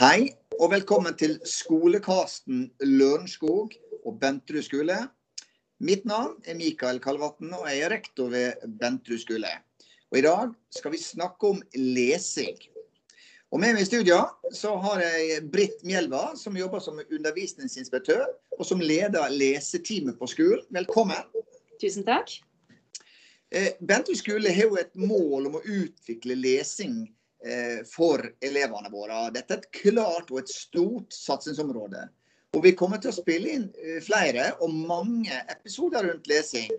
Hei, og velkommen til skolekasten Lørenskog og Bentrud skole. Mitt navn er Mikael Kalvatn, og jeg er rektor ved Bentrud skole. Og I dag skal vi snakke om lesing. Og Med meg i studio så har jeg Britt Mjelva, som jobber som undervisningsinspektør og som leder leseteamet på skolen. Velkommen. Tusen takk. Bentrud skole har jo et mål om å utvikle lesing eh, for elevene våre. Dette er et klart og et stort satsingsområde. Og vi kommer til å spille inn eh, flere og mange episoder rundt lesing.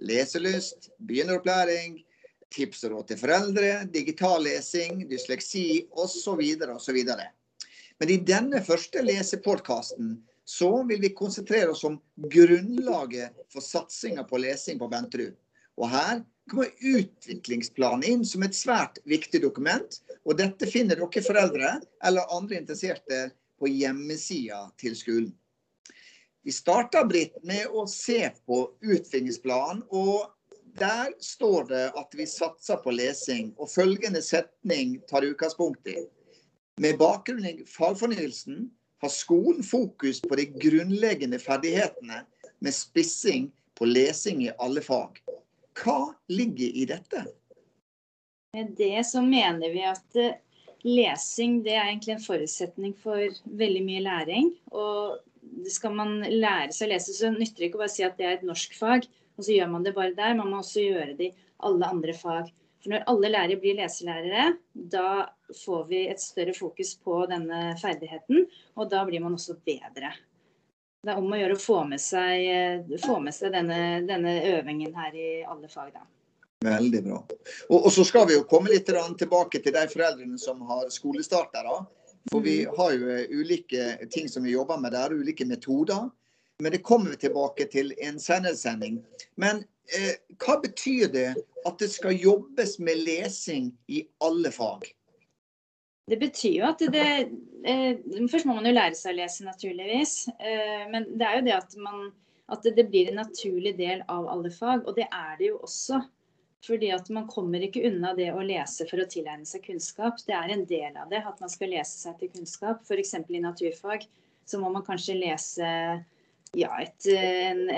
Leselyst, begynneropplæring, tips og råd til foreldre, digital lesing, dysleksi osv. osv. Men i denne første lesepodkasten så vil vi konsentrere oss om grunnlaget for satsinga på lesing på Benterud. Og her kommer utviklingsplanen inn som et svært viktig dokument. Og dette finner dere foreldre eller andre interesserte på hjemmesida til skolen. Vi starta med å se på utviklingsplanen. og der står det at vi satser på lesing, og følgende setning tar utgangspunkt i. Med bakgrunn i fagfornyelsen har skolen fokus på de grunnleggende ferdighetene med spissing på lesing i alle fag. Hva ligger i dette? Med det så mener vi at eh, lesing det er egentlig en forutsetning for veldig mye læring. Og skal man lære seg å lese, så nytter det ikke å bare si at det er et norskfag, og så gjør man det bare der. Man må også gjøre det i alle andre fag. For når alle lærere blir leselærere, da får vi et større fokus på denne ferdigheten, og da blir man også bedre. Det er om å gjøre å få med seg, eh, få med seg denne, denne, øvingen her i alle fag. Da. Veldig bra. Og, og, så skal vi jo komme litt tilbake til de foreldrene som har skolestartere. For vi mm. har jo eh, ulike ting som vi jobber med der, ulike metoder. Men det kommer vi tilbake til en senere sending. Men eh, hva betyr det at det skal jobbes med lesing i alle fag? Det betyr jo at det eh, Først må man jo lære seg å lese, naturligvis. Eh, men det er jo det at, man, at det, det, blir en naturlig del av alle fag. Og det er det jo også. Fordi at man kommer ikke unna det å lese for å tilegne seg kunnskap. Det er en del av det at man skal lese seg til kunnskap. F.eks. i naturfag så må man kanskje lese ja, et, en,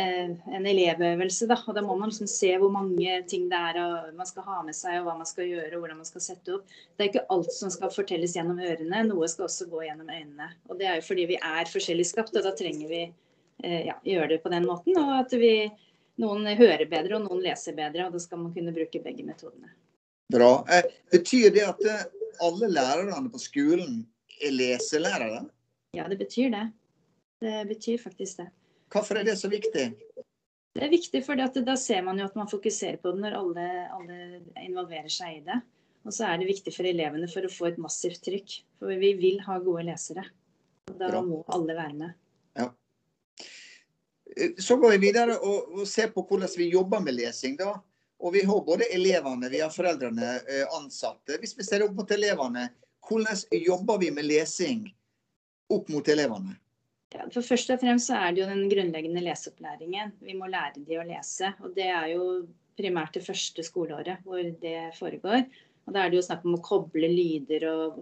en, elevøvelse. Da. Og da må man liksom se hvor mange ting det er man skal ha med seg, og hva man skal gjøre, og hvordan man skal sette opp. Det er ikke alt som skal fortelles gjennom ørene, noe skal også gå gjennom øynene. Og det er jo fordi vi er forskjellig skapt, og da trenger vi eh, ja, gjøre det på den måten. Og at vi, noen hører bedre, og noen leser bedre, og da skal man kunne bruke begge metodene. Bra. Eh, betyr det at eh, alle lærerne på skolen er leselærere? Ja, det betyr det. Det betyr faktisk det. Hvorfor er det så viktig? Det er viktig, for da ser man jo at man fokuserer på det når alle, alle, involverer seg i det. Og så er det viktig for elevene for å få et massivt trykk. For vi vil ha gode lesere. Og da Bra. må alle være med. Ja. Så går vi videre og, og ser på hvordan vi jobber med lesing. da. Og vi har både elevene, vi har foreldrene, eh, ansatte. Hvis vi ser opp mot elevene, hvordan jobber vi med lesing opp mot elevene? Ja, for Først og fremst så er det jo den grunnleggende leseopplæringen. Vi må lære de å lese. og Det er jo primært det første skoleåret hvor det foregår. Og Da er det jo snakk om å koble lyder og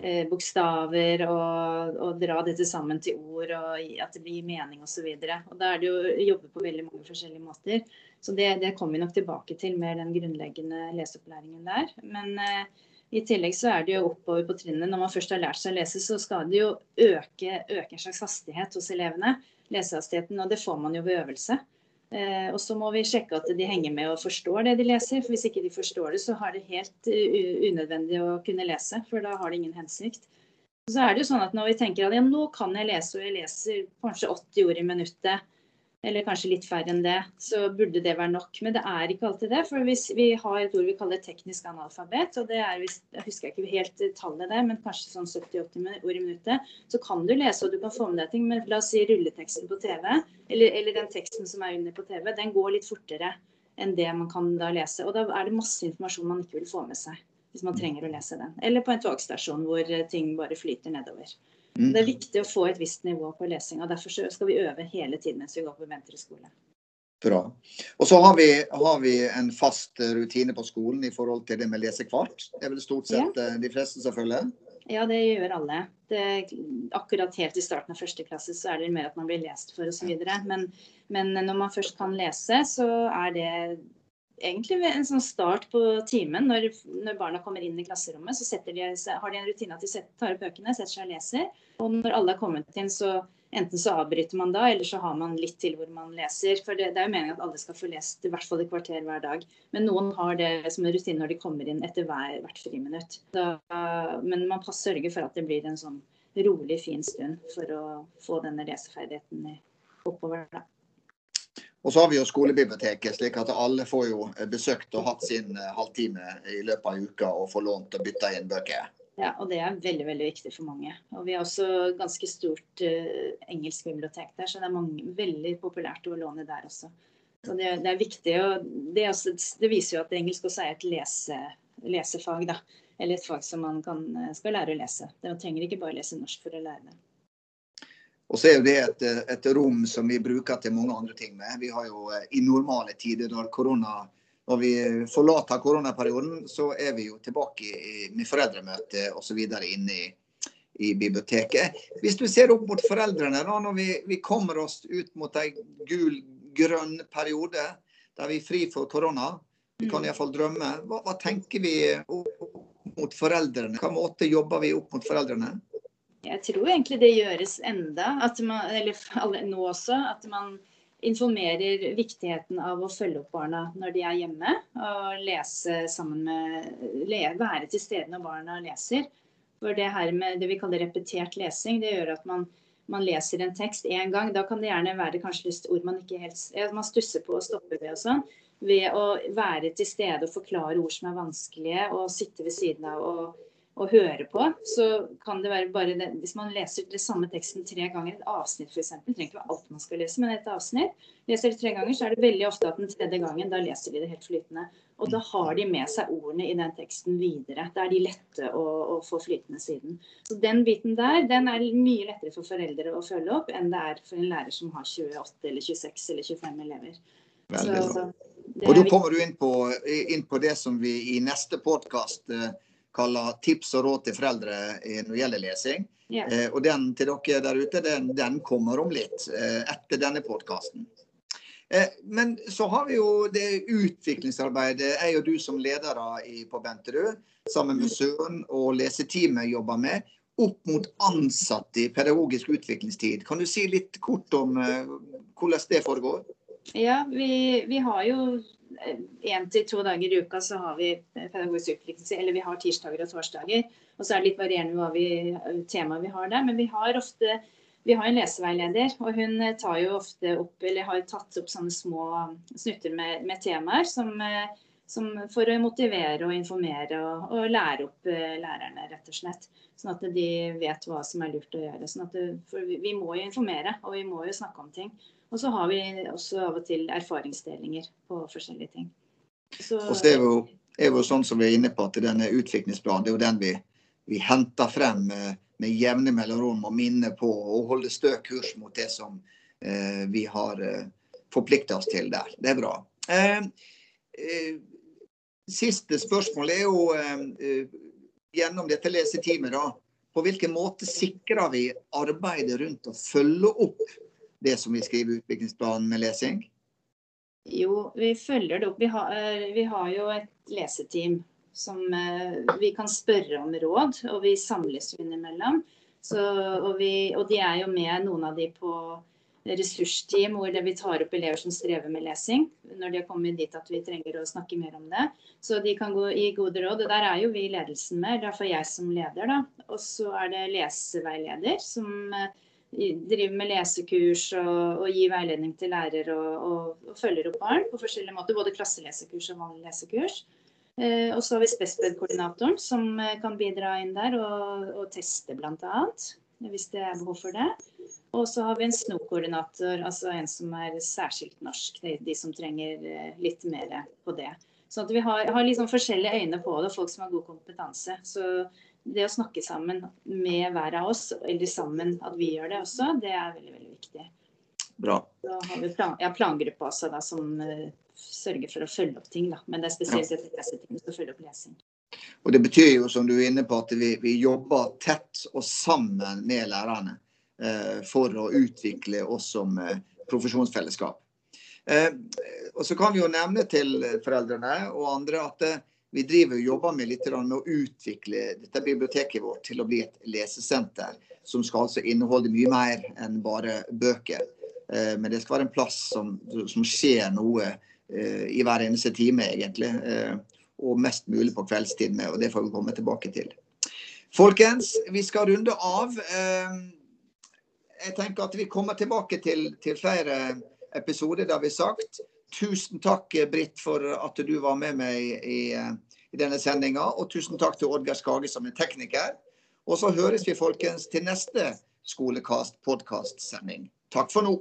eh, bokstaver og, og, dra dette sammen til ord og at det blir mening osv. Da er det jo å jobbe på veldig mange forskjellige måter. Så det, det kommer vi nok tilbake til med den grunnleggende leseopplæringen der. Men eh, i tillegg så er det jo oppover på trinnet. Når man først har lært seg å lese, så skal det jo øke, øke en slags hastighet hos elevene. Lesehastigheten, og det får man jo ved øvelse. Eh, og så må vi sjekke at de henger med og forstår det de leser. for Hvis ikke de forstår det, så har det helt unødvendig å kunne lese, for da har det ingen hensikt. Så er det jo sånn at Når vi tenker at ja, nå kan jeg lese, og jeg leser kanskje 80 ord i minuttet, eller kanskje litt færre enn det, så burde det være nok. Men det er ikke alltid det. For hvis vi har et ord vi kaller teknisk analfabet, og det er, jeg husker ikke helt tallet der, men kanskje sånn 70-80 ord i minuttet, så kan du lese og du kan få med deg ting. Men la oss si rulleteksten på TV, eller, eller den teksten som er under på TV, den går litt fortere enn det man kan da lese. Og da er det masse informasjon man ikke vil få med seg hvis man trenger å lese den. Eller på en togstasjon hvor ting bare flyter nedover. Mm. Det er viktig å få et visst nivå på lesing, og Derfor skal vi øve hele tiden mens vi går på mentorskole. Bra. Og så har vi, har vi, en fast rutine på skolen i forhold til det med lesekvart. Det er vel stort sett ja. Eh, de fleste som følger? Ja, det gjør alle. Det, akkurat helt i starten av første klasse så er det mer at man blir lest for osv. Men, men når man først kan lese, så er det egentlig en sånn start på timen. Når, når barna kommer inn i klasserommet, så de, har de en rutine at de setter, tar opp bøkene, setter seg og leser. Og når alle er kommet inn, så enten så avbryter man da, eller så har man litt til hvor man leser. For det, det er jo meningen at alle skal få lest i hvert fall et kvarter hver dag. Men noen har det som en rutine når de kommer inn etter hver, hvert friminutt. Da, men man sørger for at det blir en sånn rolig, fin stund for å få denne leseferdigheten oppover. Da. Og så har vi jo skolebiblioteket, slik at alle får jo besøkt og hatt sin eh, halvtime i løpet av uka og får lånt og bytta inn bøker. Ja, og det er veldig veldig viktig for mange. Og Vi har også ganske stort uh, engelsk bibliotek der, så det er mange, veldig populært å låne der også. Så Det, det er viktig, og det, også, det, viser jo at engelsk også er et lese, lesefag. da, Eller et fag som man kan, skal lære å lese. Man trenger ikke bare lese norsk for å lære det. Og så er jo det et, et rom som vi bruker til mange andre ting med. Vi har jo eh, i normale tider, når korona når vi forlater koronaperioden, så er vi jo tilbake med foreldremøte osv. inne i, i, biblioteket. Hvis du ser opp mot foreldrene, da, når vi, vi kommer oss ut mot en gul-grønn periode der vi er fri for korona, vi kan mm. iallfall drømme. Hva, hva tenker vi opp mot foreldrene? Hva måte jobber vi opp mot foreldrene? Jeg tror egentlig det gjøres enda, man, eller nå også. At man informerer viktigheten av å følge opp barna når de er hjemme. Og lese sammen med Være til stede når barna leser. For det her med det vi kaller repetert lesing, det gjør at man, man leser en tekst én gang. Da kan det gjerne være kanskje ord man ikke helst Man stusser på å stoppe ved og sånn. Ved å være til stede og forklare ord som er vanskelige, og sitte ved siden av og å høre på, så kan det være bare det, Hvis man leser det samme teksten tre ganger, et avsnitt f.eks., trenger ikke være alt man skal lese, men et avsnitt. Leser det tre ganger, så er det veldig ofte at den tredje gangen, da leser de det helt flytende. Og da har de med seg ordene i den teksten videre. Da er de lette å, å få flytende siden. Så den biten der, den er mye lettere for foreldre å følge opp enn det er for en lærer som har 28 eller 26 eller 25 elever. Veldig bra. Og da kommer du inn på, inn på, det som vi i neste podkast eh, kaller 'Tips og råd til foreldre når det gjelder lesing'. Yeah. Eh, og den til dere der ute, den, den kommer om litt eh, etter denne podkasten. Eh, men så har vi jo det utviklingsarbeidet jeg og du som ledere på Benterud, sammen med Søren og leseteamet jobber med, opp mot ansatte i pedagogisk utviklingstid. Kan du si litt kort om eh, hvordan det foregår? Ja, vi, vi har jo én til to dager i uka så har vi pedagogisk utvikling, eller vi har tirsdager og torsdager. Og så er det litt varierende hva vi, temaet vi har der. Men vi har ofte vi har en leseveileder, og hun tar jo ofte opp, eller har tatt opp sånne små snutter med, med temaer som, som, for å motivere og informere og, og, lære opp lærerne, rett og slett. Sånn at de vet hva som er lurt å gjøre. Sånn det, for vi, må jo informere, og vi må jo snakke om ting. Og så har vi også av og til erfaringsdelinger på forskjellige ting. Så, og så er jo, er jo sånn som vi er inne på at denne utviklingsplanen det er jo den vi, vi henter frem med, med jevne mellomrom og minner på og holder stø kurs mot det som eh, vi har eh, forplikta oss til der. Det er bra. Eh, eh, siste spørsmål er jo eh, eh, gjennom dette leseteamet. da, På hvilken måte sikrer vi arbeidet rundt å følge opp det som vi skriver i utviklingsplanen med lesing? Jo, vi følger det opp. Vi har, eh, vi har jo et leseteam som vi kan spørre om råd, og vi samles innimellom. Så, og, vi, og, de er jo med, noen av de på ressursteam hvor vi tar opp elever som strever med lesing. Når de har kommet dit at vi trenger å snakke mer om det. Så de kan gå i gode råd. og Der er jo vi ledelsen med. Det er for jeg som leder. da. Og så er det leseveileder som eh, driver med lesekurs og, og gir veiledning til lærer og, og, og, følger opp barn på forskjellige måter. Både klasselesekurs og vanlig lesekurs. Eh, og så har vi Spesped-koordinatoren som eh, kan bidra inn der og, og teste bl.a. Hvis det er behov for det. Og så har vi en SNO-koordinator, altså en som er særskilt norsk. De, som trenger eh, litt mer på det. Så at vi har, har liksom forskjellige øyne på det, folk som har god kompetanse. Så det å snakke sammen med hver av oss, eller sammen at vi gjør det også, det er veldig veldig viktig. Bra. Så har vi plan, ja, plangruppa også da, som uh, sørger for å følge opp ting. Da. Men det er spesielt et leseteam som følger opp lesing. Og Det betyr jo, som du er inne på, at vi, vi jobber tett og sammen med lærerne eh, for å utvikle oss som eh, profesjonsfellesskap. Eh, og Så kan vi jo nevne til foreldrene og andre at eh, vi driver og jobber med, litt med å utvikle dette biblioteket vårt til å bli et lesesenter. Som skal altså inneholde mye mer enn bare bøker. Eh, men det skal være en plass som, som skjer noe eh, i hver eneste time, egentlig. Og mest mulig på kveldstid med, og det får vi komme tilbake til. Folkens, vi skal runde av. Jeg tenker at vi kommer tilbake til, til flere episoder, det har vi sagt. Tusen takk, Britt, for at du var med meg i, i denne sendinga. Og tusen takk til Oddgeir Skage som er tekniker. Og så høres vi folkens til neste Skolekast podkast-sending. Takk for nå.